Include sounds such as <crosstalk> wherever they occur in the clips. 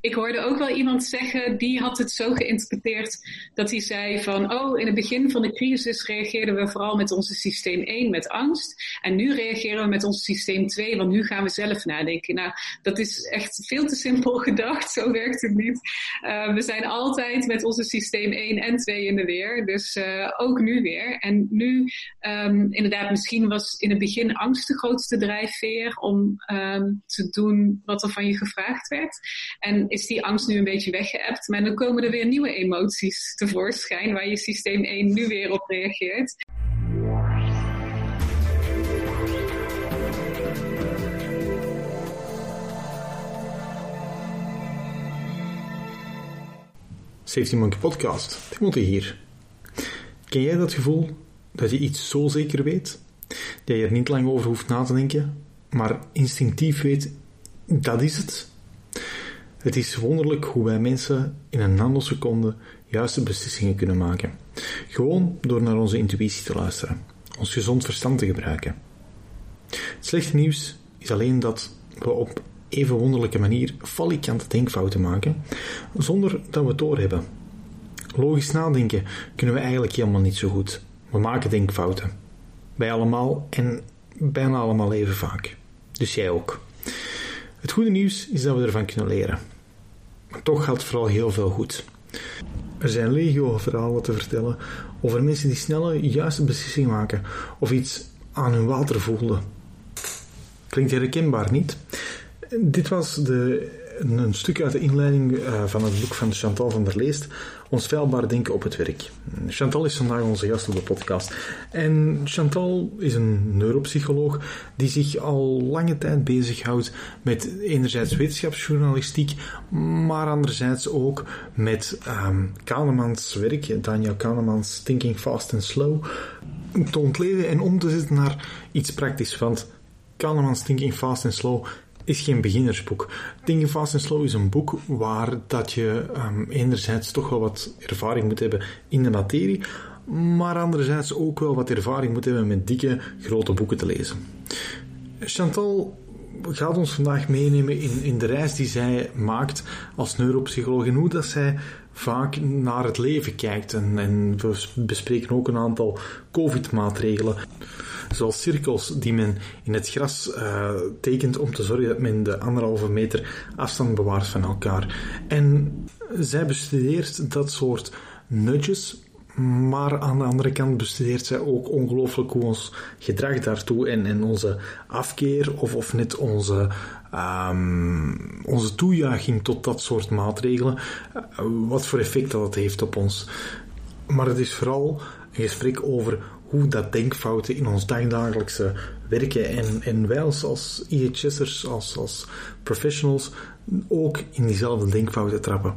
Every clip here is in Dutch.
ik hoorde ook wel iemand zeggen, die had het zo geïnterpreteerd dat hij zei van, oh, in het begin van de crisis reageerden we vooral met onze systeem 1 met angst. En nu reageren we met ons systeem 2, want nu gaan we zelf nadenken. Nou, dat is echt veel te simpel <laughs> gedacht, zo werkt het niet. Uh, we zijn altijd met onze systeem 1 en 2 in de weer, dus uh, ook nu weer. En nu, um, inderdaad, misschien was in het begin angst de grootste drijfveer om um, te doen wat er van je gevraagd werd. En is die angst nu een beetje weggeëpt. Maar dan komen er weer nieuwe emoties tevoorschijn waar je systeem 1 nu weer op reageert. Safety Monkey Podcast. Timothy hier. Ken jij dat gevoel dat je iets zo zeker weet, dat je er niet lang over hoeft na te denken, maar instinctief weet, dat is het? Het is wonderlijk hoe wij mensen in een nanoseconde juiste beslissingen kunnen maken. Gewoon door naar onze intuïtie te luisteren, ons gezond verstand te gebruiken. Het slechte nieuws is alleen dat we op even wonderlijke manier falikante denkfouten maken, zonder dat we het doorhebben. Logisch nadenken kunnen we eigenlijk helemaal niet zo goed. We maken denkfouten. Wij allemaal en bijna allemaal even vaak. Dus jij ook. Het goede nieuws is dat we ervan kunnen leren. Maar toch gaat vooral heel veel goed. Er zijn legio verhalen te vertellen over mensen die snelle, juiste beslissingen maken of iets aan hun water voelden. Klinkt herkenbaar, niet? Dit was de een stuk uit de inleiding uh, van het boek van Chantal van der Leest, Ons veilbaar denken op het werk. Chantal is vandaag onze gast op de podcast. En Chantal is een neuropsycholoog die zich al lange tijd bezighoudt met enerzijds wetenschapsjournalistiek, maar anderzijds ook met um, Kahnemans werk, Daniel Kahnemans Thinking Fast and Slow, te ontleden en om te zetten naar iets praktisch. Want Kahnemans Thinking Fast and Slow is geen beginnersboek. Think Fast and Slow is een boek waar dat je um, enerzijds toch wel wat ervaring moet hebben in de materie, maar anderzijds ook wel wat ervaring moet hebben met dikke, grote boeken te lezen. Chantal gaat ons vandaag meenemen in, in de reis die zij maakt als neuropsycholoog en hoe dat zij vaak naar het leven kijkt. En, en we bespreken ook een aantal COVID-maatregelen zoals cirkels die men in het gras uh, tekent om te zorgen dat men de anderhalve meter afstand bewaart van elkaar. En zij bestudeert dat soort nudges, maar aan de andere kant bestudeert zij ook ongelooflijk hoe ons gedrag daartoe en, en onze afkeer of, of net onze, um, onze toejuiching tot dat soort maatregelen, uh, wat voor effect dat heeft op ons. Maar het is vooral een gesprek over hoe dat denkfouten in ons dagdagelijkse werken en, en wij als, als IHS'ers, als, als professionals, ook in diezelfde denkfouten trappen.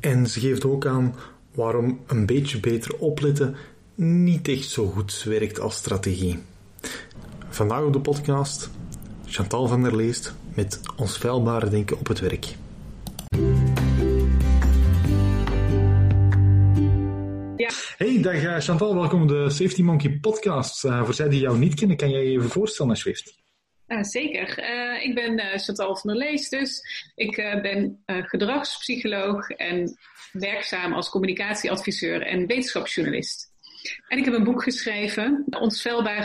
En ze geeft ook aan waarom een beetje beter opletten niet echt zo goed werkt als strategie. Vandaag op de podcast Chantal van der Leest met ons vuilbare denken op het werk. Hey, dag eh, Chantal, welkom op de Safety Monkey podcast. Uh, voor zij die jou niet kennen, kan jij je even voorstellen alsjeblieft? Uh, zeker. Uh, ik ben Chantal van der Lees dus. Ik ben gedragspsycholoog en werkzaam als communicatieadviseur en wetenschapsjournalist. En ik heb een boek geschreven, Ons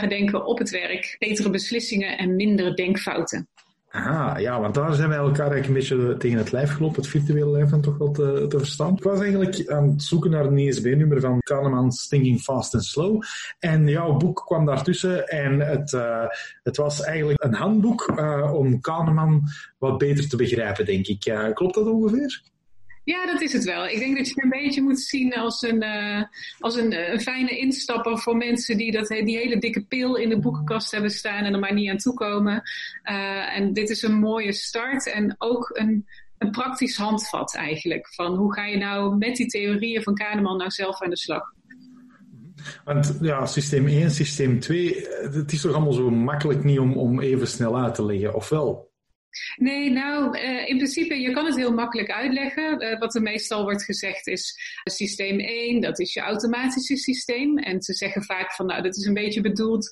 denken op het werk, betere beslissingen en mindere denkfouten. Ah, ja, want daar zijn wij elkaar eigenlijk een beetje tegen het lijf gelopen, het virtuele lijf dan toch wel te, te verstaan. Ik was eigenlijk aan het zoeken naar een ISB-nummer van Kahneman's Thinking Fast and Slow. En jouw boek kwam daartussen en het, uh, het was eigenlijk een handboek uh, om Kahneman wat beter te begrijpen, denk ik. Uh, klopt dat ongeveer? Ja, dat is het wel. Ik denk dat je het een beetje moet zien als een, uh, als een, een, fijne instapper voor mensen die dat, die hele dikke pil in de boekenkast hebben staan en er maar niet aan toekomen. Uh, en dit is een mooie start en ook een, een praktisch handvat eigenlijk. Van hoe ga je nou met die theorieën van Kahneman nou zelf aan de slag? Want ja, systeem 1, systeem 2, het is toch allemaal zo makkelijk niet om, om even snel uit te leggen, of wel? Nee, nou, uh, in principe, je kan het heel makkelijk uitleggen. Uh, wat er meestal wordt gezegd is, systeem 1, dat is je automatische systeem. En ze zeggen vaak van, nou, dat is een beetje bedoeld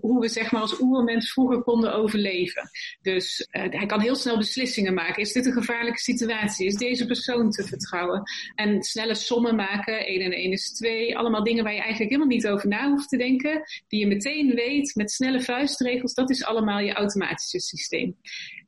hoe we zeg maar als oermens vroeger konden overleven. Dus hij kan heel snel beslissingen maken. Is dit een gevaarlijke situatie? Is deze persoon te vertrouwen? En snelle sommen maken, 1 en 1 is 2. Allemaal dingen waar je eigenlijk helemaal niet over na hoeft te denken. Die je meteen weet met snelle vuistregels. Dat is allemaal je automatische systeem.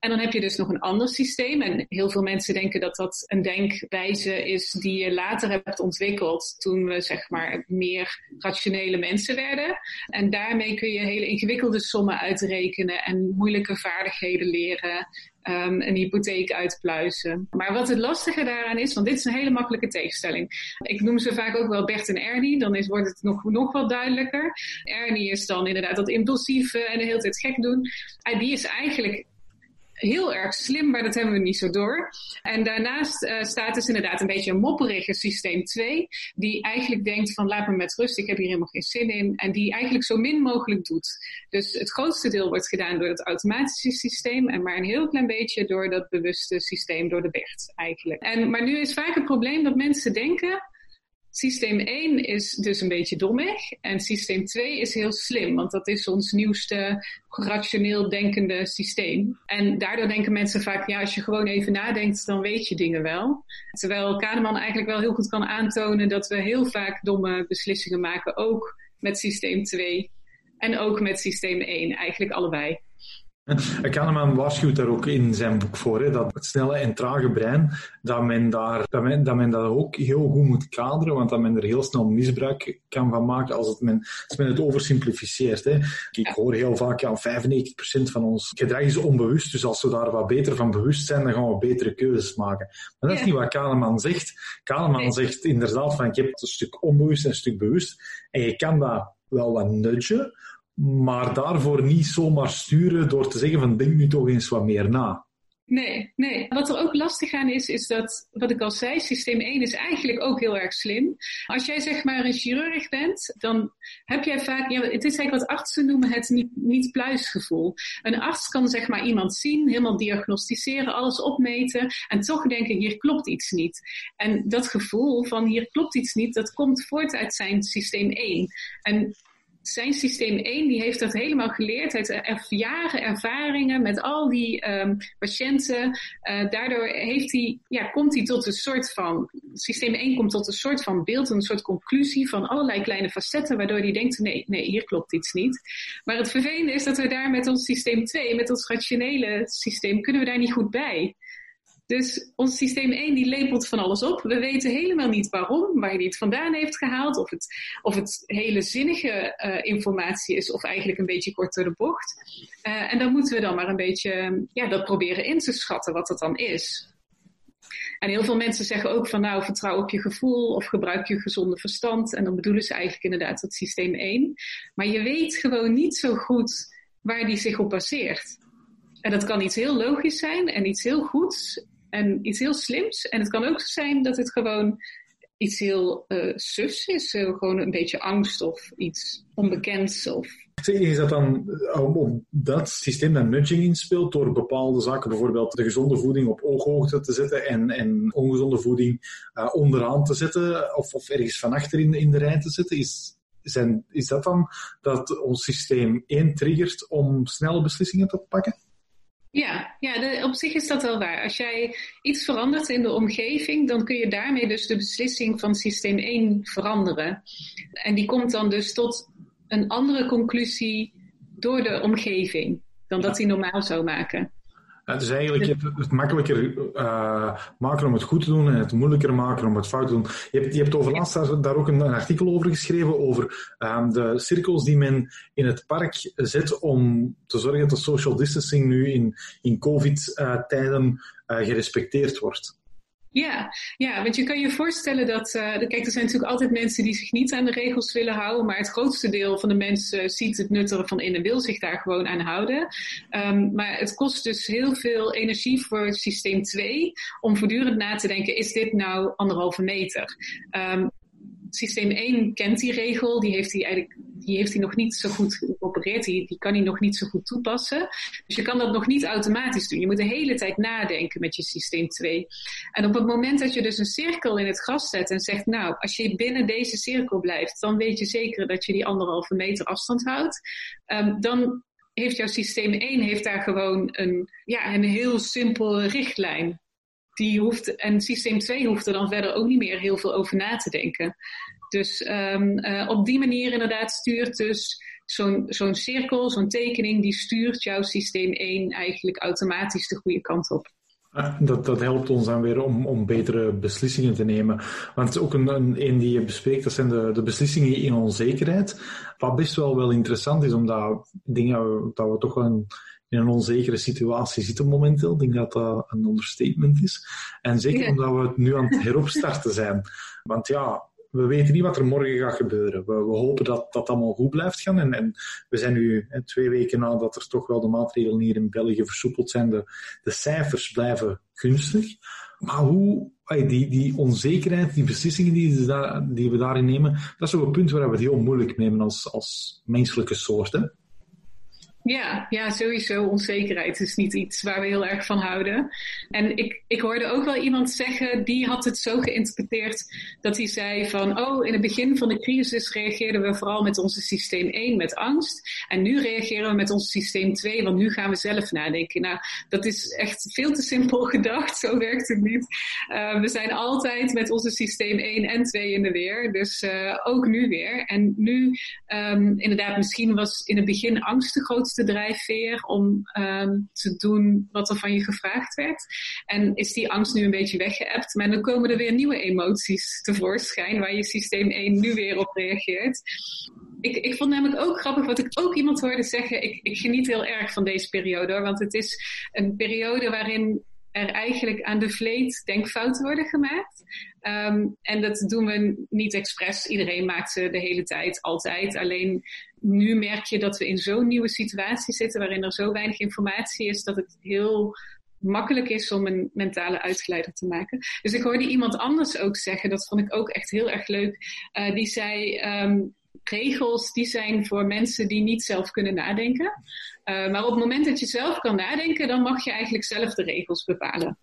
En dan heb je dus nog een ander systeem. En heel veel mensen denken dat dat een denkwijze is die je later hebt ontwikkeld toen we zeg maar meer rationele mensen werden. En daarmee kun je hele ingewikkelde sommen uitrekenen en moeilijke vaardigheden leren. Um, een hypotheek uitpluizen. Maar wat het lastige daaraan is, want dit is een hele makkelijke tegenstelling. Ik noem ze vaak ook wel Bert en Ernie, dan is, wordt het nog, nog wat duidelijker. Ernie is dan inderdaad dat impulsieve en de hele tijd gek doen. En die is eigenlijk heel erg slim, maar dat hebben we niet zo door. En daarnaast uh, staat dus inderdaad een beetje een mopperige systeem 2, die eigenlijk denkt van laat me met rust, ik heb hier helemaal geen zin in. En die eigenlijk zo min mogelijk doet. Dus het grootste deel wordt gedaan door het automatische systeem en maar een heel klein beetje door dat bewuste systeem, door de BERT eigenlijk. En, maar nu is vaak het probleem dat mensen denken, Systeem 1 is dus een beetje dommig en systeem 2 is heel slim, want dat is ons nieuwste rationeel denkende systeem. En daardoor denken mensen vaak, ja, als je gewoon even nadenkt, dan weet je dingen wel. Terwijl Kahneman eigenlijk wel heel goed kan aantonen dat we heel vaak domme beslissingen maken, ook met systeem 2 en ook met systeem 1, eigenlijk allebei. Kahneman waarschuwt daar ook in zijn boek voor, hè, dat het snelle en trage brein, dat men, daar, dat, men, dat men dat ook heel goed moet kaderen, want dat men er heel snel misbruik kan van maken als, het men, als men het oversimplificeert. Hè. Ik hoor heel vaak, ja, 95% van ons gedrag is onbewust, dus als we daar wat beter van bewust zijn, dan gaan we betere keuzes maken. Maar dat is niet wat Kahneman zegt. Kahneman zegt inderdaad van, je hebt een stuk onbewust en een stuk bewust, en je kan dat wel wat nudgen, maar daarvoor niet zomaar sturen door te zeggen van denk nu toch eens wat meer na. Nee, nee. Wat er ook lastig aan is, is dat, wat ik al zei, systeem 1 is eigenlijk ook heel erg slim. Als jij zeg maar een chirurg bent, dan heb jij vaak, ja, het is eigenlijk wat artsen noemen het niet, niet pluisgevoel. Een arts kan zeg maar iemand zien, helemaal diagnosticeren, alles opmeten en toch denken, hier klopt iets niet. En dat gevoel van hier klopt iets niet, dat komt voort uit zijn systeem 1. En zijn systeem 1 die heeft dat helemaal geleerd. Heeft jaren ervaringen met al die um, patiënten. Uh, daardoor heeft hij, ja, komt hij tot een soort van, systeem 1 komt tot een soort van beeld, een soort conclusie van allerlei kleine facetten, waardoor hij denkt, nee, nee, hier klopt iets niet. Maar het vervelende is dat we daar met ons systeem 2, met ons rationele systeem, kunnen we daar niet goed bij. Dus ons systeem 1 die lepelt van alles op. We weten helemaal niet waarom, waar hij het vandaan heeft gehaald. Of het, of het hele zinnige uh, informatie is, of eigenlijk een beetje kort de bocht. Uh, en dan moeten we dan maar een beetje ja, dat proberen in te schatten wat het dan is. En heel veel mensen zeggen ook van nou, vertrouw op je gevoel of gebruik je gezonde verstand. En dan bedoelen ze eigenlijk inderdaad het systeem 1. Maar je weet gewoon niet zo goed waar die zich op baseert. En dat kan iets heel logisch zijn en iets heel goeds en iets heel slims. En het kan ook zijn dat het gewoon iets heel uh, sus is. gewoon een beetje angst of iets onbekends. Of... Is dat dan eh, op dat systeem dat nudging inspeelt door bepaalde zaken, bijvoorbeeld de gezonde voeding op ooghoogte te zetten en, en ongezonde voeding onderaan te zetten of, of ergens van achter in, in de rij te zetten? Is, zijn, is dat dan dat ons systeem één triggert om snelle beslissingen te pakken? Ja, ja de, op zich is dat wel waar. Als jij iets verandert in de omgeving, dan kun je daarmee dus de beslissing van systeem 1 veranderen. En die komt dan dus tot een andere conclusie door de omgeving dan dat hij normaal zou maken. Het is eigenlijk het, makkelijker uh, maken om het goed te doen en het moeilijker maken om het fout te doen. Je hebt, je hebt over laatst daar, ook een, artikel over geschreven over uh, de cirkels die men in het park zet om te zorgen dat de social distancing nu in, in COVID-tijden uh, gerespecteerd wordt. Ja, ja, want je kan je voorstellen dat, uh, kijk, er zijn natuurlijk altijd mensen die zich niet aan de regels willen houden, maar het grootste deel van de mensen ziet het nut ervan in en wil zich daar gewoon aan houden. Um, maar het kost dus heel veel energie voor systeem 2 om voortdurend na te denken, is dit nou anderhalve meter? Um, systeem 1 kent die regel, die heeft hij eigenlijk die heeft hij nog niet zo goed geopereerd, die, die kan hij nog niet zo goed toepassen. Dus je kan dat nog niet automatisch doen. Je moet de hele tijd nadenken met je systeem 2. En op het moment dat je dus een cirkel in het gras zet en zegt, nou, als je binnen deze cirkel blijft, dan weet je zeker dat je die anderhalve meter afstand houdt. Um, dan heeft jouw systeem 1 heeft daar gewoon een, ja, een heel simpel richtlijn. Die hoeft, en systeem 2 hoeft er dan verder ook niet meer heel veel over na te denken. Dus um, uh, op die manier inderdaad stuurt dus zo'n cirkel, zo'n tekening, die stuurt jouw systeem 1 eigenlijk automatisch de goede kant op. Dat, dat helpt ons dan weer om, om betere beslissingen te nemen. Want ook een, een, een die je bespreekt, dat zijn de, de beslissingen in onzekerheid. Wat best wel wel interessant is, omdat dingen dat we toch een, in een onzekere situatie zitten momenteel. Ik denk dat dat een understatement is. En zeker omdat we het nu aan het heropstarten zijn. Want ja, we weten niet wat er morgen gaat gebeuren. We, we hopen dat dat allemaal goed blijft gaan. En, en we zijn nu hè, twee weken nadat er toch wel de maatregelen hier in België versoepeld zijn. De, de cijfers blijven gunstig. Maar hoe, die, die onzekerheid, die beslissingen die, die we daarin nemen, dat is ook een punt waar we het heel moeilijk nemen als, als menselijke soort. Hè? Ja, ja, sowieso. Onzekerheid is niet iets waar we heel erg van houden. En ik, ik hoorde ook wel iemand zeggen, die had het zo geïnterpreteerd dat hij zei van, oh, in het begin van de crisis reageerden we vooral met onze systeem 1 met angst. En nu reageren we met ons systeem 2, want nu gaan we zelf nadenken. Nou, dat is echt veel te simpel <laughs> gedacht. Zo werkt het niet. Uh, we zijn altijd met onze systeem 1 en 2 in de weer. Dus uh, ook nu weer. En nu, um, inderdaad, misschien was in het begin angst de grootste grootste drijfveer om um, te doen wat er van je gevraagd werd. En is die angst nu een beetje weggeëpt, maar dan komen er weer nieuwe emoties tevoorschijn waar je systeem 1 nu weer op reageert. Ik, ik vond namelijk ook grappig wat ik ook iemand hoorde zeggen. Ik, ik geniet heel erg van deze periode hoor, want het is een periode waarin er eigenlijk aan de vleet denkfouten worden gemaakt. Um, en dat doen we niet expres. Iedereen maakt ze de hele tijd, altijd. Alleen nu merk je dat we in zo'n nieuwe situatie zitten waarin er zo weinig informatie is dat het heel makkelijk is om een mentale uitgeleider te maken. Dus ik hoorde iemand anders ook zeggen, dat vond ik ook echt heel erg leuk. Uh, die zei, um, regels die zijn voor mensen die niet zelf kunnen nadenken. Uh, maar op het moment dat je zelf kan nadenken, dan mag je eigenlijk zelf de regels bepalen.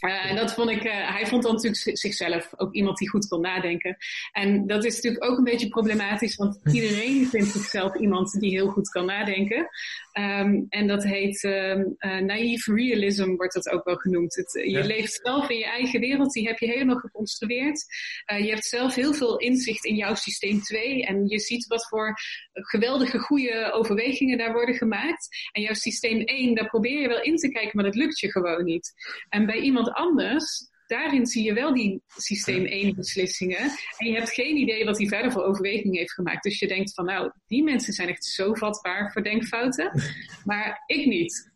Uh, en dat vond ik, uh, hij vond dan natuurlijk zichzelf ook iemand die goed kon nadenken. En dat is natuurlijk ook een beetje problematisch, want iedereen vindt zichzelf iemand die heel goed kan nadenken. Um, en dat heet um, uh, naive realism, wordt dat ook wel genoemd. Het, je leeft zelf in je eigen wereld, die heb je helemaal geconstrueerd. je hebt zelf heel veel inzicht in jouw systeem 2 en je ziet wat voor geweldige goede overwegingen daar worden gemaakt. En jouw systeem 1, daar probeer je wel in te kijken, maar dat lukt je gewoon niet. En bij iemand anders, daarin zie je wel die systeem 1 beslissingen. En je hebt geen idee wat hij verder voor overwegingen heeft gemaakt. Dus je denkt van nou, die mensen zijn echt zo vatbaar voor denkfouten. <laughs> Maar ik niet.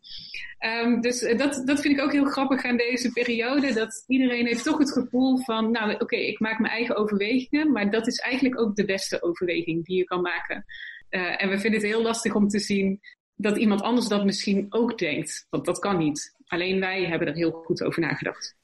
Um, dus eh, dat, dat vind ik ook heel grappig aan deze periode. Dat iedereen heeft toch het gevoel van, nou oké, okay, ik maak mijn eigen overwegingen. Maar dat is eigenlijk ook de beste overweging die je kan maken. Uh, en we vinden het heel lastig om te zien dat iemand anders dat misschien ook denkt. Want dat kan niet. Alleen wij hebben er heel goed over nagedacht.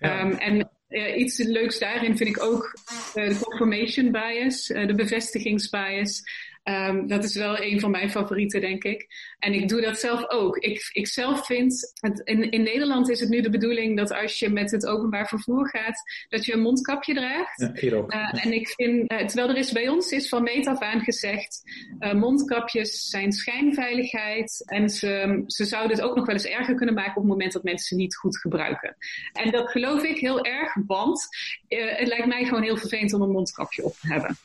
Um, en uh, iets leuks daarin vind ik ook uh, de confirmation bias, uh, de bevestigingsbias. Um, dat is wel een van mijn favorieten, denk ik. En ik doe dat zelf ook. Ik, ik zelf vind, het, in, in Nederland is het nu de bedoeling dat als je met het openbaar vervoer gaat, dat je een mondkapje draagt. Ja, hier ook. Uh, en ik vind, uh, terwijl er is bij ons is van meet af aan gezegd, uh, mondkapjes zijn schijnveiligheid en ze, ze zouden het ook nog wel eens erger kunnen maken op het moment dat mensen ze niet goed gebruiken. En dat geloof ik heel erg, want het lijkt mij gewoon heel vervelend om een mondkapje op te hebben.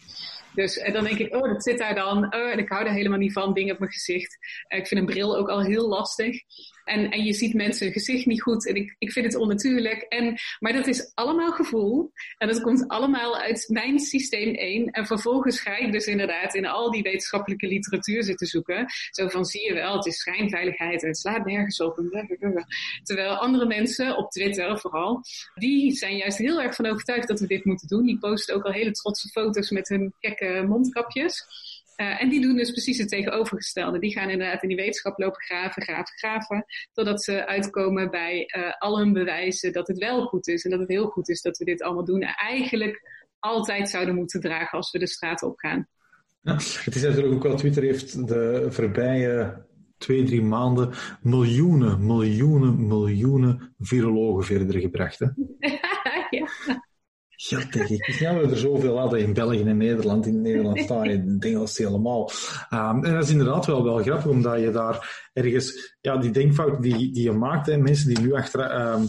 Dus en dan denk ik, oh, dat zit daar dan. Oh, en ik hou er helemaal niet van, dingen op mijn gezicht. ik vind een bril ook al heel lastig. En, en je ziet mensen hun gezicht niet goed. En ik, ik vind het onnatuurlijk. En, maar dat is allemaal gevoel. En dat komt allemaal uit mijn systeem 1. En vervolgens ga ik dus inderdaad in al die wetenschappelijke literatuur zitten zoeken. Zo van, zie je wel, het is schijnveiligheid. En het slaat nergens op. Terwijl andere mensen, op Twitter vooral, die zijn juist heel erg van overtuigd dat we dit moeten doen. Die posten ook al hele trotse foto's met hun gekke mondkapjes. Uh, en die doen dus precies het tegenovergestelde. Die gaan inderdaad in die wetenschap lopen graven, graven, graven. Totdat ze uitkomen bij uh, al hun bewijzen dat het wel goed is. En dat het heel goed is dat we dit allemaal doen. En eigenlijk altijd zouden moeten dragen als we de straat op gaan. Ja, het is natuurlijk ook wel, Twitter heeft de voorbije twee, drie maanden miljoenen, miljoenen, miljoenen virologen verder gebracht. Hè? <laughs> ja. Ja, denk ik. Snap dat we er zoveel hadden in België en Nederland. In Nederland sta <laughs> je in Engels helemaal. Um, en dat is inderdaad wel, wel grappig, omdat je daar ergens, ja, die denkfout die, die je maakt, hè, mensen die nu achter, um,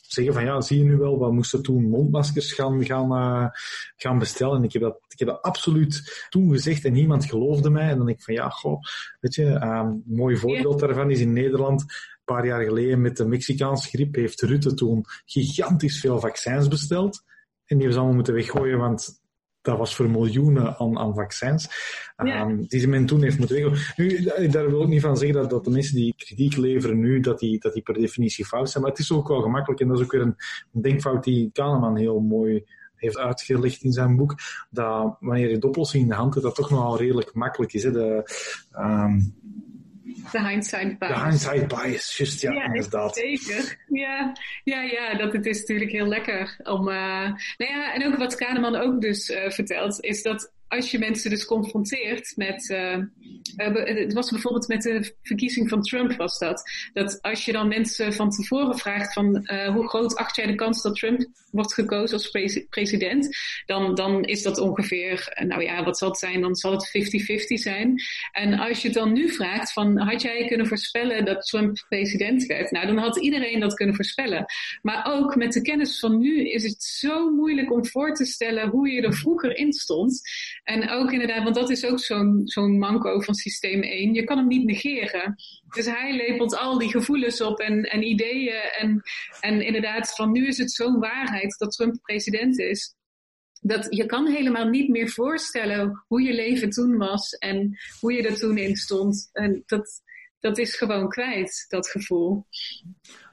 zeggen van ja, zie je nu wel, we moesten toen mondmaskers gaan, gaan, uh, gaan bestellen. En ik heb, dat, ik heb dat absoluut toen gezegd en niemand geloofde mij. En dan denk ik van ja, goh, weet je, um, een mooi voorbeeld daarvan is in Nederland. Een paar jaar geleden met de Mexicaanse griep heeft Rutte toen gigantisch veel vaccins besteld. En die hebben ze allemaal moeten weggooien, want dat was voor miljoenen aan, aan vaccins, ja. um, die men toen heeft moeten weggooien. Nu, daar wil ik niet van zeggen dat, dat de mensen die kritiek leveren nu, dat die, dat die per definitie fout zijn, maar het is ook wel gemakkelijk en dat is ook weer een, een denkfout die Kahneman heel mooi heeft uitgelegd in zijn boek, dat wanneer je de oplossing in de hand hebt, dat toch nogal redelijk makkelijk is. Hè? De, um, de hindsight bias. De hindsight bias, juist, ja, ja inderdaad. Zeker. Ja, ja, ja, dat het is natuurlijk heel lekker om... Uh, nou ja, en ook wat Kahneman ook dus uh, vertelt, is dat als je mensen dus confronteert met, uh, het was bijvoorbeeld met de verkiezing van Trump was dat, dat als je dan mensen van tevoren vraagt van uh, hoe groot acht jij de kans dat Trump wordt gekozen als pre president, dan, dan is dat ongeveer, nou ja, wat zal het zijn, dan zal het 50-50 zijn. En als je dan nu vraagt van had jij kunnen voorspellen dat Trump president werd, nou dan had iedereen dat kunnen voorspellen. Maar ook met de kennis van nu is het zo moeilijk om voor te stellen hoe je er vroeger in stond. En ook inderdaad, want dat is ook zo'n zo'n manco van systeem 1. Je kan hem niet negeren. Dus hij lepelt al die gevoelens op en, en ideeën. En, en inderdaad, van nu is het zo'n waarheid dat Trump president is. Dat je kan helemaal niet meer voorstellen hoe je leven toen was en hoe je er toen in stond. En dat, dat is gewoon kwijt, dat gevoel.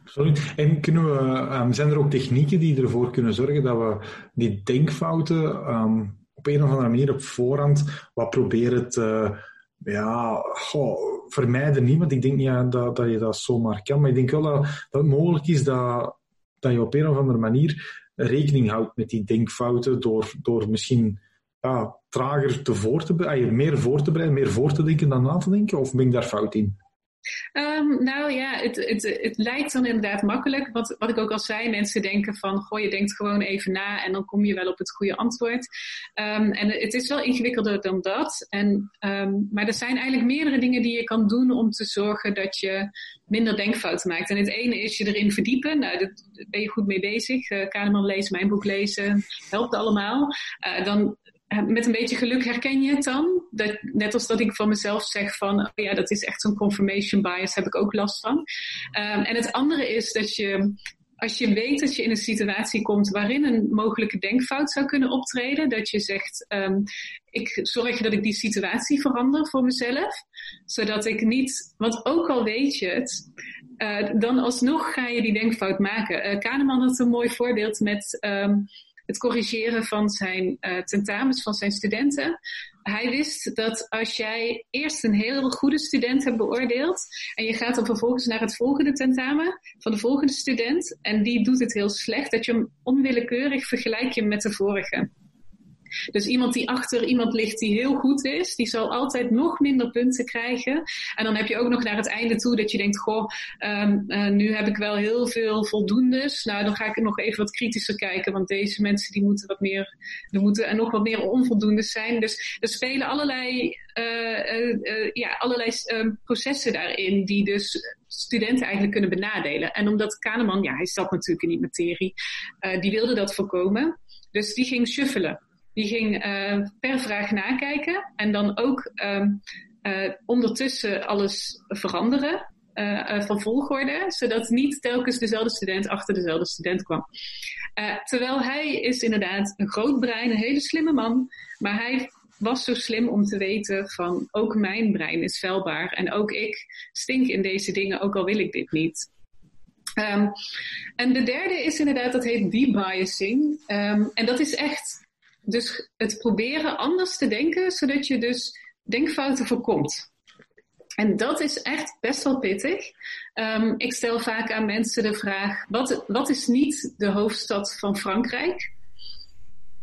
Absoluut. En kunnen we, um, zijn er ook technieken die ervoor kunnen zorgen dat we die denkfouten um, op een of andere manier op voorhand wat proberen te ja, goh, vermijden niet, want ik denk niet dat, dat je dat zomaar kan. Maar ik denk wel dat, het mogelijk is dat, je op een of andere manier rekening houdt met die denkfouten door, door misschien ja, trager te voor te bereiden, meer voor te bereiden, meer voor te denken dan na te denken? Of ben ik daar fout in? Um, nou ja, het, het, het lijkt dan inderdaad makkelijk. Wat, wat ik ook al zei, mensen denken van, goh, je denkt gewoon even na en dan kom je wel op het goede antwoord. Um, en het is wel ingewikkelder dan dat. En, um, maar er zijn eigenlijk meerdere dingen die je kan doen om te zorgen dat je minder denkfouten maakt. En het ene is je erin verdiepen. Nou, daar ben je goed mee bezig. Uh, Kahneman lezen, mijn boek lezen, helpt allemaal. Uh, dan met een beetje geluk herken je het dan. Dat, net als dat ik van mezelf zeg van, oh ja, dat is echt zo'n confirmation bias, heb ik ook last van. Um, en het andere is dat je, als je weet dat je in een situatie komt waarin een mogelijke denkfout zou kunnen optreden, dat je zegt, um, ik zorg dat ik die situatie verander voor mezelf, zodat ik niet, want ook al weet je het, uh, dan alsnog ga je die denkfout maken. Uh, Kahneman had een mooi voorbeeld met, um, het corrigeren van zijn uh, tentamens van zijn studenten. Hij wist dat als jij eerst een heel goede student hebt beoordeeld en je gaat dan vervolgens naar het volgende tentamen van de volgende student en die doet het heel slecht, dat je hem onwillekeurig vergelijk je met de vorige. Dus iemand die achter iemand ligt die heel goed is, die zal altijd nog minder punten krijgen. En dan heb je ook nog naar het einde toe dat je denkt, goh, um, uh, nu heb ik wel heel veel voldoendes. Nou, dan ga ik nog even wat kritischer kijken, want deze mensen die moeten wat meer, er moeten er nog wat meer onvoldoendes zijn. Dus er spelen allerlei, uh, uh, ja, allerlei processen daarin die dus studenten eigenlijk kunnen benadelen. En omdat Kahneman, ja, hij zat natuurlijk in die materie, die wilde dat voorkomen. Dus die ging shuffelen. Die ging uh, per vraag nakijken en dan ook um, uh, ondertussen alles veranderen uh, van volgorde, zodat niet telkens dezelfde student achter dezelfde student kwam. terwijl hij is inderdaad een groot brein, een hele slimme man, maar hij was zo slim om te weten van ook mijn brein is vuilbaar en ook ik stink in deze dingen, ook al wil ik dit niet. Um, en de derde is inderdaad, dat heet debiasing. Um, en dat is echt dus het proberen anders te denken, zodat je dus denkfouten voorkomt. En dat is echt best wel pittig. Um, ik stel vaak aan mensen de vraag: wat, wat is niet de hoofdstad van Frankrijk?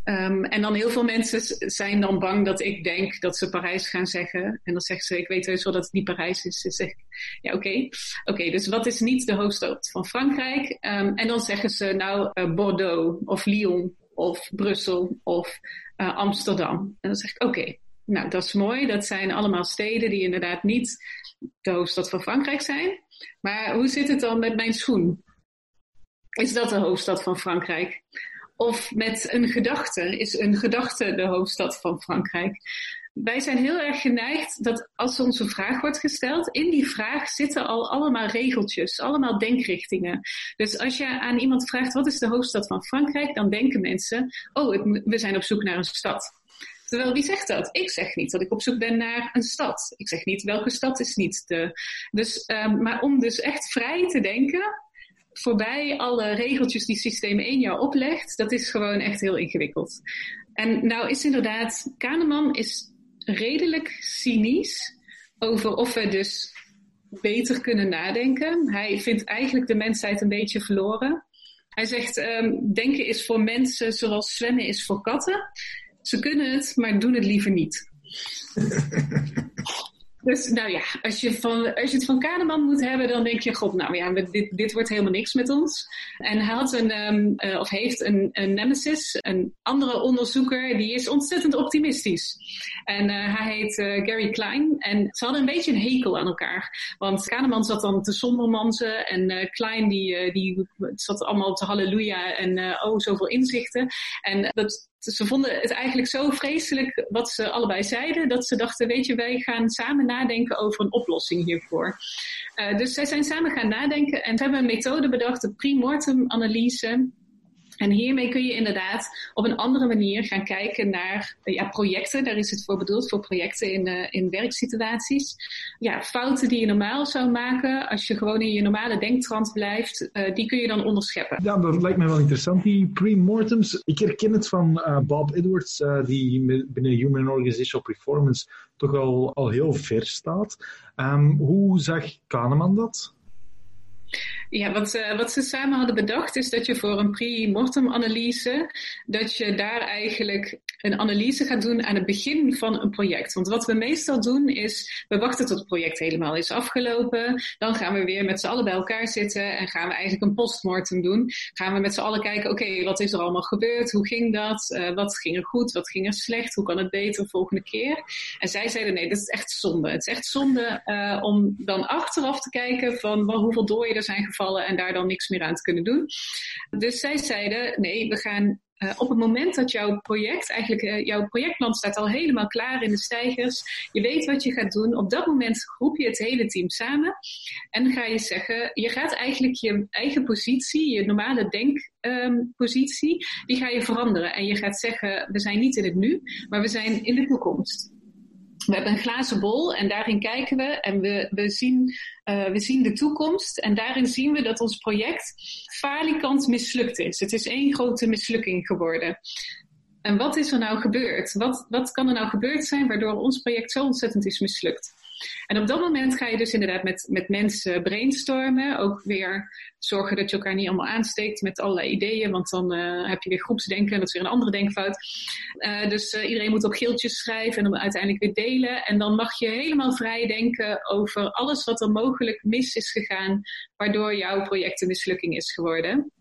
Ehm, en dan heel veel mensen zijn dan bang dat ik denk dat ze Parijs gaan zeggen. En dan zeggen ze, ik weet heus wel dat het niet Parijs is. Dus zeg ja oké. Oké, dus wat is niet de hoofdstad van Frankrijk? Ehm, en dan zeggen ze nou uh, Bordeaux of Lyon of Brussel of uh, Amsterdam. En dan zeg ik, oké, nou dat is mooi. Dat zijn allemaal steden die inderdaad niet de hoofdstad van Frankrijk zijn. Maar hoe zit het dan met mijn schoen? Is dat de hoofdstad van Frankrijk? Of met een gedachte. Is een gedachte de hoofdstad van Frankrijk? Wij zijn heel erg geneigd dat als ons een vraag wordt gesteld, in die vraag zitten al allemaal regeltjes, allemaal denkrichtingen. Dus als je aan iemand vraagt wat is de hoofdstad van Frankrijk, dan denken mensen, oh, we zijn op zoek naar een stad. Terwijl wie zegt dat? Ik zeg niet dat ik op zoek ben naar een stad. Ik zeg niet welke stad is niet de. Dus, um, maar om dus echt vrij te denken, voorbij alle regeltjes die systeem 1 jou oplegt, dat is gewoon echt heel ingewikkeld. En nou is inderdaad, Kahneman is redelijk cynisch over of we dus beter kunnen nadenken. Hij vindt eigenlijk de mensheid een beetje verloren. Hij zegt, um, denken is voor mensen zoals zwemmen is voor katten. Ze kunnen het, maar doen het liever niet. <laughs> Dus nou ja, als je, van, als je het van Kahneman moet hebben, dan denk je, god, nou ja, dit, dit wordt helemaal niks met ons. En hij had een, um, of heeft een, een nemesis, een andere onderzoeker, die is ontzettend optimistisch. En uh, hij heet uh, Gary Klein. En ze hadden een beetje een hekel aan elkaar. Want Kahneman zat dan te sombermanzen en Klein die, die zat allemaal te halleluja en oh, zoveel inzichten. En dat ze vonden het eigenlijk zo vreselijk wat ze allebei zeiden, dat ze dachten, weet je, wij gaan samen nadenken over een oplossing hiervoor. Uh, dus zij zijn samen gaan nadenken en ze hebben een methode bedacht, de pre-mortem analyse. En hiermee kun je inderdaad op een andere manier gaan kijken naar ja, projecten. Daar is het voor bedoeld, voor projecten in, uh, in werksituaties. Ja, fouten die je normaal zou maken als je gewoon in je normale denktrand blijft, uh, die kun je dan onderscheppen. Ja, dat lijkt me wel interessant, die pre-mortems. Ik herken het van uh, Bob Edwards, die binnen Human Organizational Performance toch al, al heel ver staat. Um, hoe zag Kahneman dat? Ja, wat, uh, wat ze samen hadden bedacht is dat je voor een pre-mortem analyse, dat je daar eigenlijk een analyse gaat doen aan het begin van een project. Want wat we meestal doen is, we wachten tot het project helemaal is afgelopen. Dan gaan we weer met z'n allen bij elkaar zitten en gaan we eigenlijk een postmortem doen. Gaan we met z'n allen kijken, oké, wat is er allemaal gebeurd? Hoe ging dat? Uh, wat ging er goed? Wat ging er slecht? Hoe kan het beter volgende keer? En zij zeiden, nee, dat is echt zonde. Het is echt zonde uh, om dan achteraf te kijken van well, hoeveel dooien er zijn gevallen en daar dan niks meer aan te kunnen doen. Dus zij zeiden, nee, we gaan uh, op het moment dat jouw project, eigenlijk uh, jouw projectplan staat al helemaal klaar in de stijgers, je weet wat je gaat doen, op dat moment groep je het hele team samen en ga je zeggen, je gaat eigenlijk je eigen positie, je normale denkpositie, die ga je veranderen en je gaat zeggen, we zijn niet in het nu, maar we zijn in de toekomst. We hebben een glazen bol en daarin kijken we en we, we, zien, uh, we zien de toekomst. En daarin zien we dat ons project falikant mislukt is. Het is één grote mislukking geworden. En wat is er nou gebeurd? Wat, wat kan er nou gebeurd zijn waardoor ons project zo ontzettend is mislukt? En op dat moment ga je dus inderdaad met, met mensen brainstormen. Ook weer zorgen dat je elkaar niet allemaal aansteekt met allerlei ideeën. Want dan uh, heb je weer groepsdenken en dat is weer een andere denkfout. Uh, dus uh, iedereen moet op geeltjes schrijven en dan uiteindelijk weer delen. En dan mag je helemaal vrij denken over alles wat er mogelijk mis is gegaan. Waardoor jouw project een mislukking is geworden.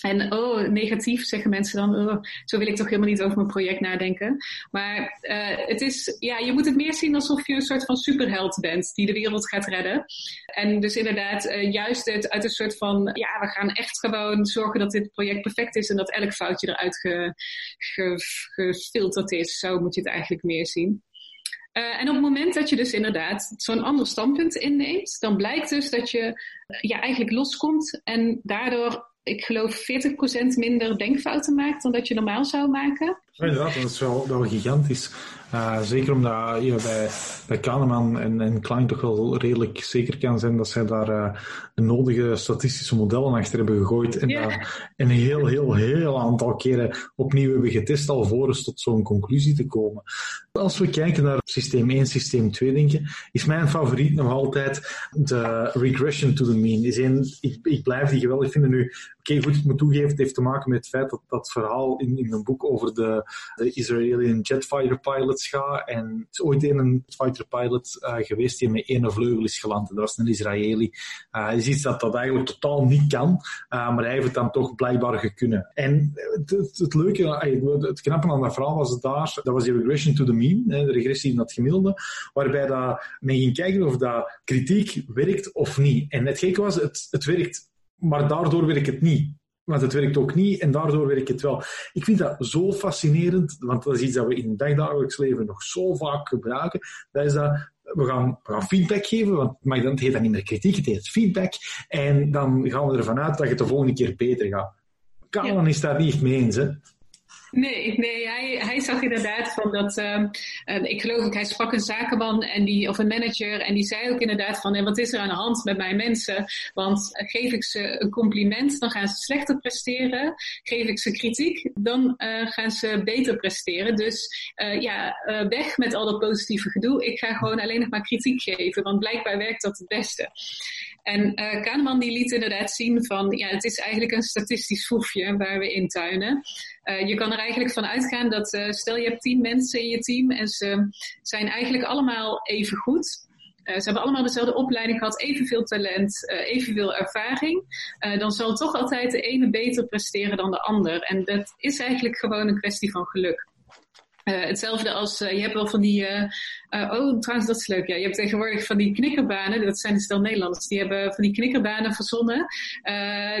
En oh, negatief zeggen mensen dan, oh, zo wil ik toch helemaal niet over mijn project nadenken. Maar uh, het is, ja, je moet het meer zien alsof je een soort van superheld bent die de wereld gaat redden. En dus inderdaad, uh, juist het, uit een soort van, ja, we gaan echt gewoon zorgen dat dit project perfect is en dat elk foutje eruit ge, ge, gefilterd is. Zo moet je het eigenlijk meer zien. Uh, en op het moment dat je dus inderdaad zo'n ander standpunt inneemt, dan blijkt dus dat je ja, eigenlijk loskomt en daardoor ik geloof 40% minder denkfouten maakt dan dat je normaal zou maken. Ja, inderdaad, dat is wel, wel gigantisch. Uh, zeker omdat je bij, bij Kahneman en, en Klein toch wel redelijk zeker kan zijn dat zij daar uh, de nodige statistische modellen achter hebben gegooid en daar een heel, heel, heel aantal keren opnieuw hebben getest alvorens tot zo'n conclusie te komen. Als we kijken naar systeem 1, systeem 2 denken, is mijn favoriet nog altijd de regression to the mean. Is een, ik, ik blijf die geweldig vinden nu. Goed, ik moet toegeven, het heeft te maken met het feit dat dat verhaal in, in een boek over de, de Israëlian jetfighter pilots gaat. En het is ooit een fighter pilot uh, geweest die met één vleugel is geland. Dat was een Israëli. Uh, is iets dat dat eigenlijk totaal niet kan, uh, maar hij heeft het dan toch blijkbaar gekunnen. En het, het, het leuke, het knappe aan dat verhaal was daar, dat was die regression to the mean, de regressie in dat gemiddelde, waarbij dat men ging kijken of dat kritiek werkt of niet. En het gekke was, het, het werkt maar daardoor werkt het niet. Want het werkt ook niet en daardoor werkt het wel. Ik vind dat zo fascinerend, want dat is iets dat we in het dagdagelijks leven nog zo vaak gebruiken. Dat is dat we gaan, we gaan feedback geven, want maar dan, het heet dat niet meer kritiek, het heet feedback. En dan gaan we ervan uit dat het de volgende keer beter gaat. Kalan is daar niet mee eens. Hè? Nee, nee hij, hij zag inderdaad van dat. Uh, ik geloof ook, hij sprak een zakenman en die, of een manager. En die zei ook inderdaad van: wat is er aan de hand met mijn mensen? Want geef ik ze een compliment, dan gaan ze slechter presteren. Geef ik ze kritiek, dan uh, gaan ze beter presteren. Dus uh, ja, weg met al dat positieve gedoe. Ik ga gewoon alleen nog maar kritiek geven, want blijkbaar werkt dat het beste. En uh, Kahneman die liet inderdaad zien van, ja, het is eigenlijk een statistisch foefje waar we intuinen. Uh, je kan er eigenlijk van uitgaan dat, uh, stel je hebt tien mensen in je team en ze zijn eigenlijk allemaal even goed. Uh, ze hebben allemaal dezelfde opleiding gehad, evenveel talent, uh, evenveel ervaring. Dan zal toch altijd de ene beter presteren dan de ander. En dat is eigenlijk gewoon een kwestie van geluk. Hetzelfde als, je hebt wel van die uh, oh, trouwens, dat is leuk. Ja. Je hebt tegenwoordig van die knikkerbanen, dat zijn stel Nederlanders, die hebben van die knikkerbanen verzonnen.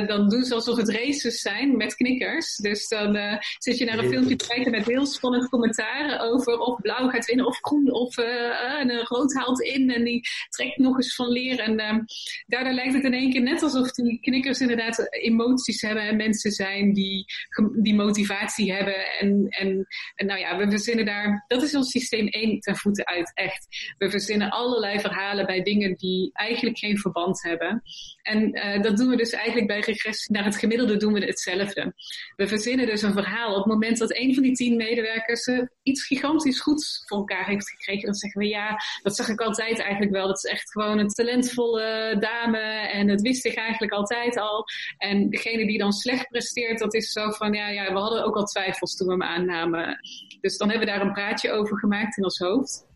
Dan doen ze alsof het races zijn met knikkers. Dus dan zit je naar een filmpje te kijken met heel spannend commentaren over of blauw gaat winnen of groen of en rood haalt in en die trekt nog eens van leer. En daardoor lijkt het in één keer net alsof die knikkers inderdaad emoties hebben en mensen zijn die, die motivatie hebben. En, en, en nou ja, we verzinnen daar, dat is ons systeem één ten voeten uit echt. We verzinnen allerlei verhalen bij dingen die eigenlijk geen verband hebben. En uh, dat doen we dus eigenlijk bij regressie naar het gemiddelde doen we hetzelfde. We verzinnen dus een verhaal. Op het moment dat een van die tien medewerkers uh, iets gigantisch goeds voor elkaar heeft gekregen, dan zeggen we ja, dat zag ik altijd eigenlijk wel. Dat is echt gewoon een talentvolle dame en dat wist ik eigenlijk altijd al. En degene die dan slecht presteert, dat is zo van ja, ja we hadden ook al twijfels toen we hem aannamen. Dus dan hebben we daar een praatje over gemaakt in ons hoofd.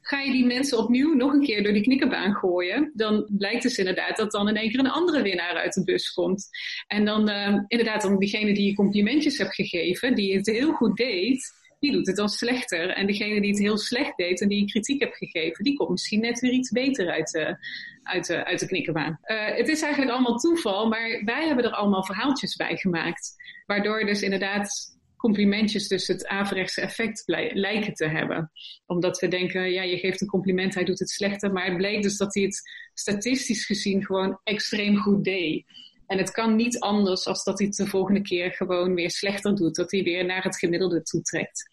Ga je die mensen opnieuw nog een keer door die knikkerbaan gooien, dan blijkt dus inderdaad dat dan in één keer een andere winnaar uit de bus komt. En dan uh, inderdaad, dan diegene die je complimentjes hebt gegeven, die het heel goed deed, die doet het dan slechter. En degene die het heel slecht deed en die je kritiek hebt gegeven, die komt misschien net weer iets beter uit de, uit uit de knikkerbaan. Uh, het is eigenlijk allemaal toeval, maar wij hebben er allemaal verhaaltjes bij gemaakt. Waardoor dus inderdaad complimentjes dus het averechtse effect lijken te hebben. Omdat we denken, ja, je geeft een compliment, hij doet het slechter. Maar het bleek dus dat hij het statistisch gezien gewoon extreem goed deed. En het kan niet anders als dat hij het de volgende keer gewoon weer slechter doet. Dat hij weer naar het gemiddelde toetrekt.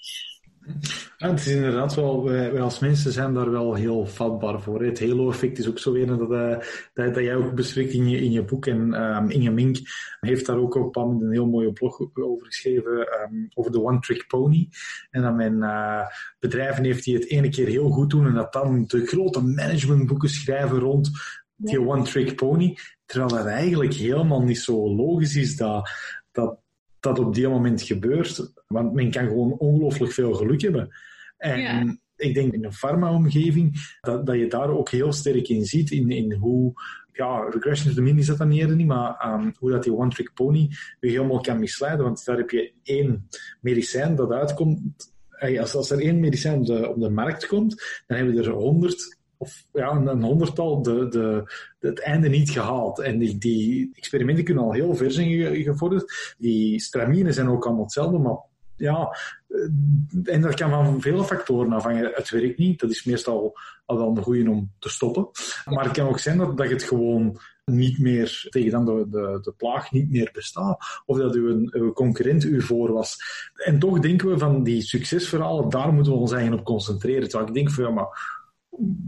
Ja, het is inderdaad wel, wij, als mensen zijn daar wel heel vatbaar voor. Het Halo-effect is ook zo weer dat, uh, dat, dat, jij ook bespreekt in je, in je boek. En um, Inge Mink heeft daar ook op een een heel mooie blog over geschreven, um, over de one-trick pony. En dat men uh, bedrijven heeft die het ene keer heel goed doen en dat dan de grote managementboeken schrijven rond die one-trick pony. Terwijl dat eigenlijk helemaal niet zo logisch is dat, dat dat op die moment gebeurt. Want men kan gewoon ongelooflijk veel geluk hebben. En ik denk in een farma-omgeving dat, dat je daar ook heel sterk in ziet, in, in hoe, ja, regression to the mean is dat dan niet, maar um, hoe dat die one-trick pony je helemaal kan misleiden. Want daar heb je één medicijn dat uitkomt. Als, als er één medicijn op de, op de markt komt, dan hebben we er honderd of ja, een, honderdtal de, de, het einde niet gehaald. En die, die experimenten kunnen al heel ver zijn gevorderd. Die stramine zijn ook allemaal hetzelfde, maar ja, eh, en dat kan van vele factoren afhangen. Het werkt niet, dat is meestal al wel een goede om te stoppen. Maar het kan ook zijn dat, dat het gewoon niet meer, tegen dan de, de, de plaag niet meer bestaat. Of dat uw, uw concurrent u voor was. En toch denken we van die succesverhalen, daar moeten we ons eigenlijk op concentreren. Terwijl ik denk van, ja, maar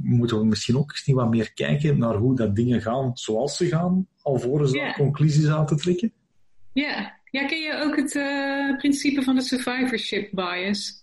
moeten we misschien ook eens niet wat meer kijken naar hoe dat dingen gaan zoals ze gaan, alvorens yeah. daar conclusies aan te trekken? Ja, ja ken je ook het uh, principe van de survivorship bias?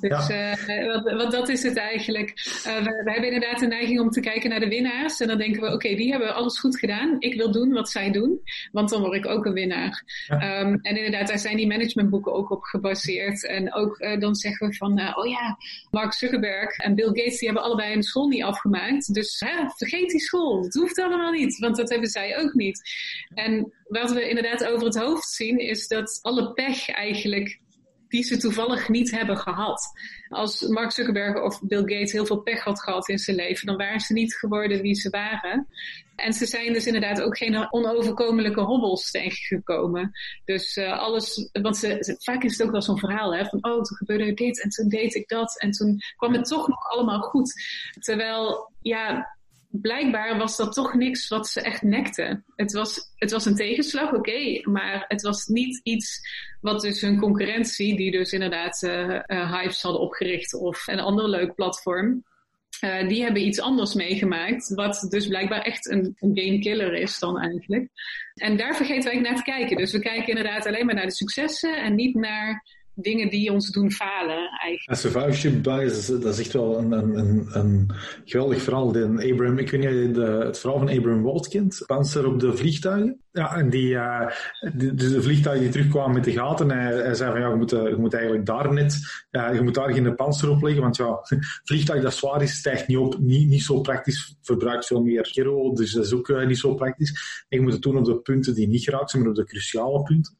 Dus ja. uh, wat, dat is het eigenlijk. Uh, we, we, hebben inderdaad de neiging om te kijken naar de winnaars. En dan denken we, oké, die hebben alles goed gedaan. Ik wil doen wat zij doen, want dan word ik ook een winnaar. Ja. Um, en inderdaad, daar zijn die managementboeken ook op gebaseerd. En ook uh, dan zeggen we van, oh ja, Mark Zuckerberg en Bill Gates, die hebben allebei een school niet afgemaakt. Dus hè, vergeet die school. Dat hoeft allemaal niet, want dat hebben zij ook niet. En wat we inderdaad over het hoofd zien, is dat alle pech eigenlijk die ze toevallig niet hebben gehad. Als Mark Zuckerberg of Bill Gates heel veel pech had gehad in zijn leven, dan waren ze niet geworden wie ze waren. En ze zijn dus inderdaad ook geen onoverkomelijke hobbels tegengekomen. Dus uh, alles, want ze, vaak is het ook wel zo'n verhaal, hè, van oh, toen gebeurde dit en toen deed ik dat en toen kwam het toch nog allemaal goed. Terwijl, ja, blijkbaar was dat toch niks wat ze echt nekte. Het was, het was een tegenslag, oké, maar het was niet iets wat dus hun concurrentie, die dus inderdaad uh, uh, Hives hadden opgericht of een ander leuk platform, uh, die hebben iets anders meegemaakt, wat dus blijkbaar echt een, een game killer is dan eigenlijk. En daar vergeten wij naar te kijken. Dus we kijken inderdaad alleen maar naar de successen en niet naar dingen die ons doen falen eigenlijk. Survivorship bias, dat is echt wel een, een, een, geweldig verhaal. De Abraham, ik weet niet de, het verhaal van Abraham Walt kent, Panzer op de vliegtuigen. Ja, en die, uh, dus de vliegtuigen die terugkwamen met de gaten, hij, hij zei van ja, je moet, je moet eigenlijk daar net, uh, je moet daar geen panzer op leggen, want ja, <laughs> vliegtuig dat zwaar is, stijgt niet op, niet, niet zo praktisch, verbruikt veel meer kero, dus dat is ook uh, niet zo praktisch. En je moet het doen op de punten die niet geraakt zijn, maar op de cruciale punten.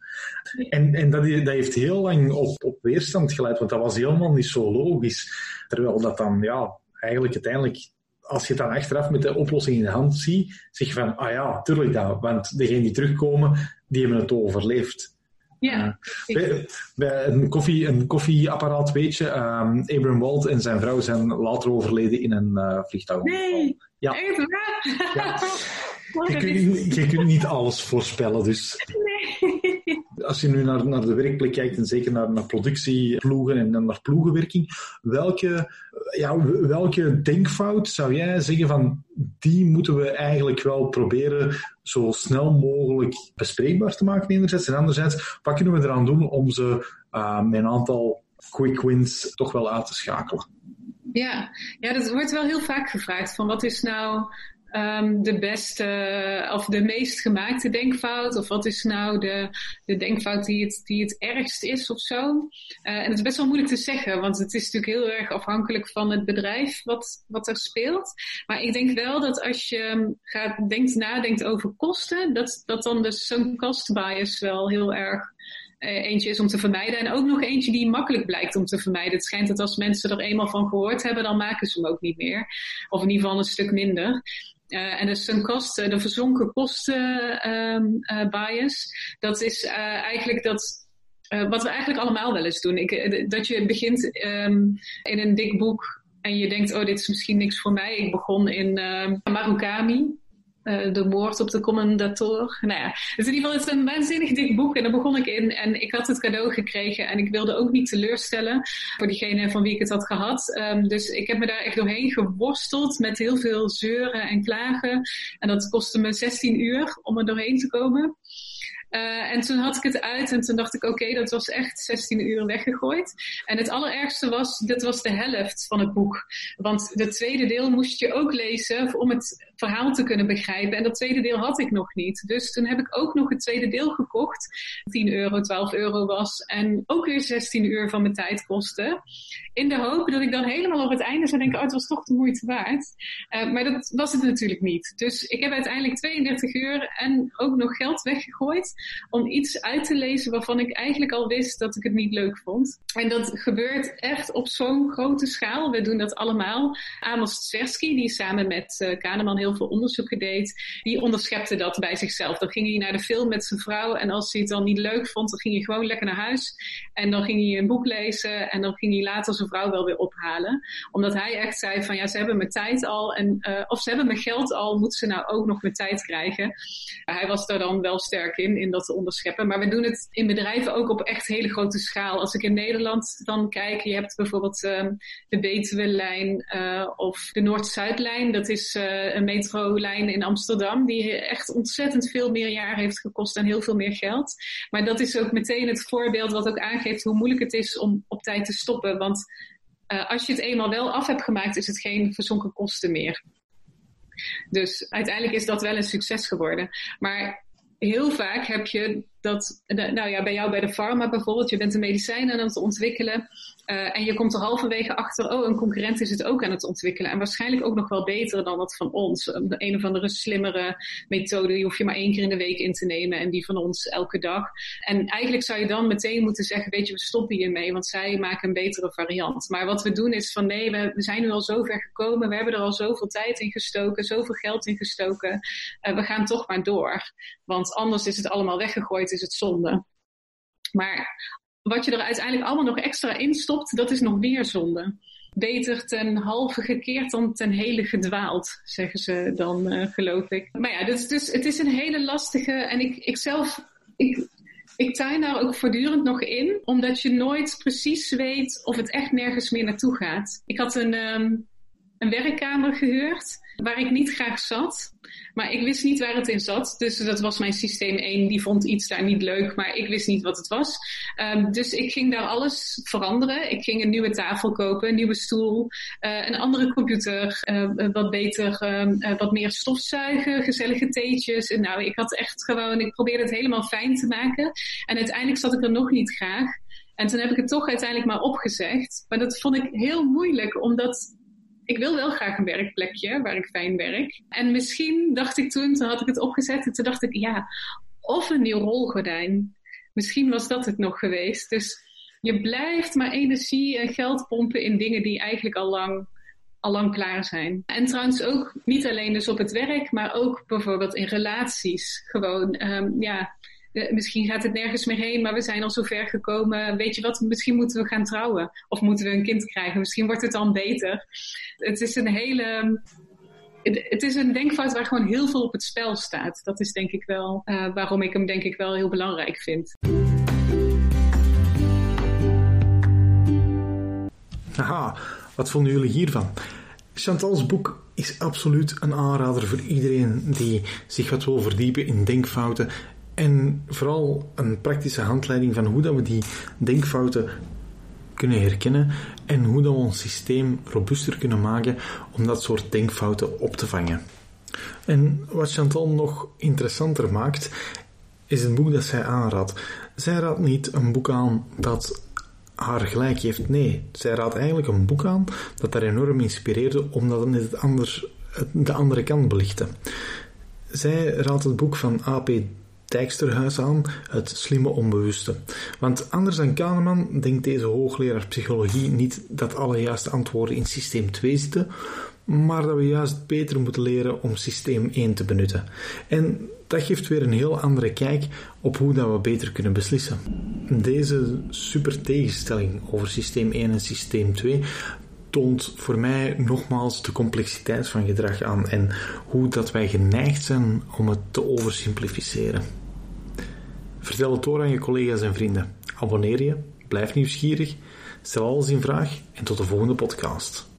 En, en dat, dat heeft heel lang op, op weerstand geleid, want dat was helemaal niet zo logisch. Terwijl dat dan, ja, eigenlijk uiteindelijk als je het dan achteraf met de oplossing in de hand ziet, zeg je van, ah ja, tuurlijk dat, want degenen die terugkomen, die hebben het overleefd. Ja. Bij, bij, een, koffie, een koffieapparaat, weet je, um, Abraham Walt en zijn vrouw zijn later overleden in een uh, vliegtuig. Nee, ja. echt waar? Ja. <laughs> Je, kunt, je kunt niet alles voorspellen, dus... Nee als je nu naar, naar de werkplek kijkt en zeker naar, naar productieploegen en naar ploegenwerking, welke, ja, welke denkfout zou jij zeggen van die moeten we eigenlijk wel proberen zo snel mogelijk bespreekbaar te maken enerzijds en anderzijds, wat kunnen we eraan doen om ze uh, met een aantal quick wins toch wel uit te schakelen? Ja, ja, dat wordt wel heel vaak gevraagd van wat is nou um, de beste of de meest gemaakte denkfout? Of wat is nou de, de denkfout die het, die het ergst is of zo? Uh, en het is best wel moeilijk te zeggen, want het is natuurlijk heel erg afhankelijk van het bedrijf wat, wat er speelt. Maar ik denk wel dat als je gaat, denkt, nadenkt over kosten, dat, dat dan dus zo'n cost bias wel heel erg uh, eentje is om te vermijden. En ook nog eentje die makkelijk blijkt om te vermijden. Het schijnt dat als mensen er eenmaal van gehoord hebben, dan maken ze hem ook niet meer. Of in ieder geval een stuk minder. Uh, en dus een kosten, de verzonken kosten um, uh, bias, dat is eigenlijk dat, wat we eigenlijk allemaal wel eens doen. Ik, dat je begint um, in een dik boek en je denkt, oh, dit is misschien niks voor mij. Ik begon in Marukami. Uh, de moord op de commendator. Nou ja, dus in ieder geval het is een waanzinnig dik boek en daar begon ik in. En ik had het cadeau gekregen en ik wilde ook niet teleurstellen voor diegene van wie ik het had gehad. Um, dus ik heb me daar echt doorheen geworsteld met heel veel zeuren en klagen. En dat kostte me 16 uur om er doorheen te komen. Uh, en toen had ik het uit en toen dacht ik, oké, dat was echt 16 uur weggegooid. En het allerergste was, dit was de helft van het boek. Want het tweede deel moest je ook lezen om het verhaal te kunnen begrijpen. En dat tweede deel had ik nog niet. Dus toen heb ik ook nog het tweede deel gekocht. 10 euro, 12 euro was. En ook weer 16 uur van mijn tijd kostte. In de hoop dat ik dan helemaal op het einde zou denken, oh, het was toch de moeite waard. Uh, maar dat was het natuurlijk niet. Dus ik heb uiteindelijk 32 uur en ook nog geld weggegooid om iets uit te lezen waarvan ik eigenlijk al wist dat ik het niet leuk vond. En dat gebeurt echt op zo'n grote schaal. We doen dat allemaal. Amos Tversky, die samen met uh, Kahneman heel veel onderzoeken deed, die onderschepte dat bij zichzelf. Dan ging hij naar de film met zijn vrouw en als hij het dan niet leuk vond, dan ging hij gewoon lekker naar huis. En dan ging hij een boek lezen en dan ging hij later zijn vrouw wel weer ophalen. Omdat hij echt zei van ja, ze hebben mijn tijd al en uh, of ze hebben mijn geld al, moeten ze nou ook nog mijn tijd krijgen. hij was daar dan wel sterk in dat te onderscheppen. Maar we doen het in bedrijven ook op echt hele grote schaal. Als ik in Nederland dan kijk, je hebt bijvoorbeeld um, de Betuwe-lijn uh, of de Noord-Zuidlijn. Dat is uh, een metrolijn in Amsterdam die echt ontzettend veel meer jaar heeft gekost en heel veel meer geld. Maar dat is ook meteen het voorbeeld wat ook aangeeft hoe moeilijk het is om op tijd te stoppen. Want uh, als je het eenmaal wel af hebt gemaakt, is het geen verzonken kosten meer. Dus uiteindelijk is dat wel een succes geworden. Maar heel vaak heb je dat, nou ja, bij jou bij de pharma bijvoorbeeld, je bent een medicijn aan het ontwikkelen. Uh, en je komt er halverwege achter, oh, een concurrent is het ook aan het ontwikkelen. En waarschijnlijk ook nog wel beter dan dat van ons. Een, een of andere slimmere methode, die hoef je maar één keer in de week in te nemen. En die van ons elke dag. En eigenlijk zou je dan meteen moeten zeggen, weet je, we stoppen hiermee. Want zij maken een betere variant. Maar wat we doen is van, nee, we, zijn nu al zo ver gekomen. We hebben er al zoveel tijd in gestoken, zoveel geld in gestoken. Uh, we gaan toch maar door. Want anders is het allemaal weggegooid, is het zonde. Maar wat je er uiteindelijk allemaal nog extra in stopt, dat is nog meer zonde. Beter ten halve gekeerd dan ten hele gedwaald, zeggen ze dan, uh, geloof ik. Maar ja, dus, dus, het is een hele lastige. En ik, ik zelf. Ik, ik tuin daar ook voortdurend nog in, omdat je nooit precies weet of het echt nergens meer naartoe gaat. Ik had een, um, een werkkamer gehuurd waar ik niet graag zat. Maar ik wist niet waar het in zat. Dus dat was mijn systeem 1. Die vond iets daar niet leuk, maar ik wist niet wat het was. Um, dus ik ging daar alles veranderen. Ik ging een nieuwe tafel kopen, een nieuwe stoel, uh, een andere computer, uh, wat beter, uh, wat meer stofzuigen, gezellige theetjes. Nou, ik had echt gewoon, ik probeerde het helemaal fijn te maken. En uiteindelijk zat ik er nog niet graag. En toen heb ik het toch uiteindelijk maar opgezegd. Maar dat vond ik heel moeilijk, omdat ik wil wel graag een werkplekje waar ik fijn werk. En misschien dacht ik toen, toen had ik het opgezet en toen dacht ik, ja, of een nieuw rolgordijn. Misschien was dat het nog geweest. Dus je blijft maar energie en geld pompen in dingen die eigenlijk al lang, al lang klaar zijn. En trouwens ook niet alleen dus op het werk, maar ook bijvoorbeeld in relaties. Gewoon, um, ja, misschien gaat het nergens meer heen, maar we zijn al zo ver gekomen. Weet je wat, misschien moeten we gaan trouwen. Of moeten we een kind krijgen. Misschien wordt het dan beter. Het is een hele... Het, is een denkfout waar gewoon heel veel op het spel staat. Dat is denk ik wel uh, waarom ik hem denk ik wel heel belangrijk vind. Haha, wat vonden jullie hiervan? Chantal's boek is absoluut een aanrader voor iedereen die zich wat wil verdiepen in denkfouten en vooral een praktische handleiding van hoe dat we die denkfouten kunnen herkennen en hoe dat we ons systeem robuuster kunnen maken om dat soort denkfouten op te vangen. En wat Chantal nog interessanter maakt, is het boek dat zij aanraadt. Zij raadt niet een boek aan dat haar gelijk heeft. Nee, zij raadt eigenlijk een boek aan dat haar enorm inspireerde, omdat het net de andere kant belichtte. Zij raadt het boek van A.P. Dijksterhuis aan, het slimme onbewuste. Want anders dan Kahneman denkt deze hoogleraar psychologie niet dat alle juiste antwoorden in systeem 2 zitten, maar dat we juist beter moeten leren om systeem 1 te benutten. En dat geeft weer een heel andere kijk op hoe dat we beter kunnen beslissen. Deze super tegenstelling over systeem 1 en systeem 2 toont voor mij nogmaals de complexiteit van gedrag aan en hoe dat wij geneigd zijn om het te oversimplificeren. Vertel het door aan je collega's en vrienden. Abonneer je, blijf nieuwsgierig, stel alles in vraag en tot de volgende podcast.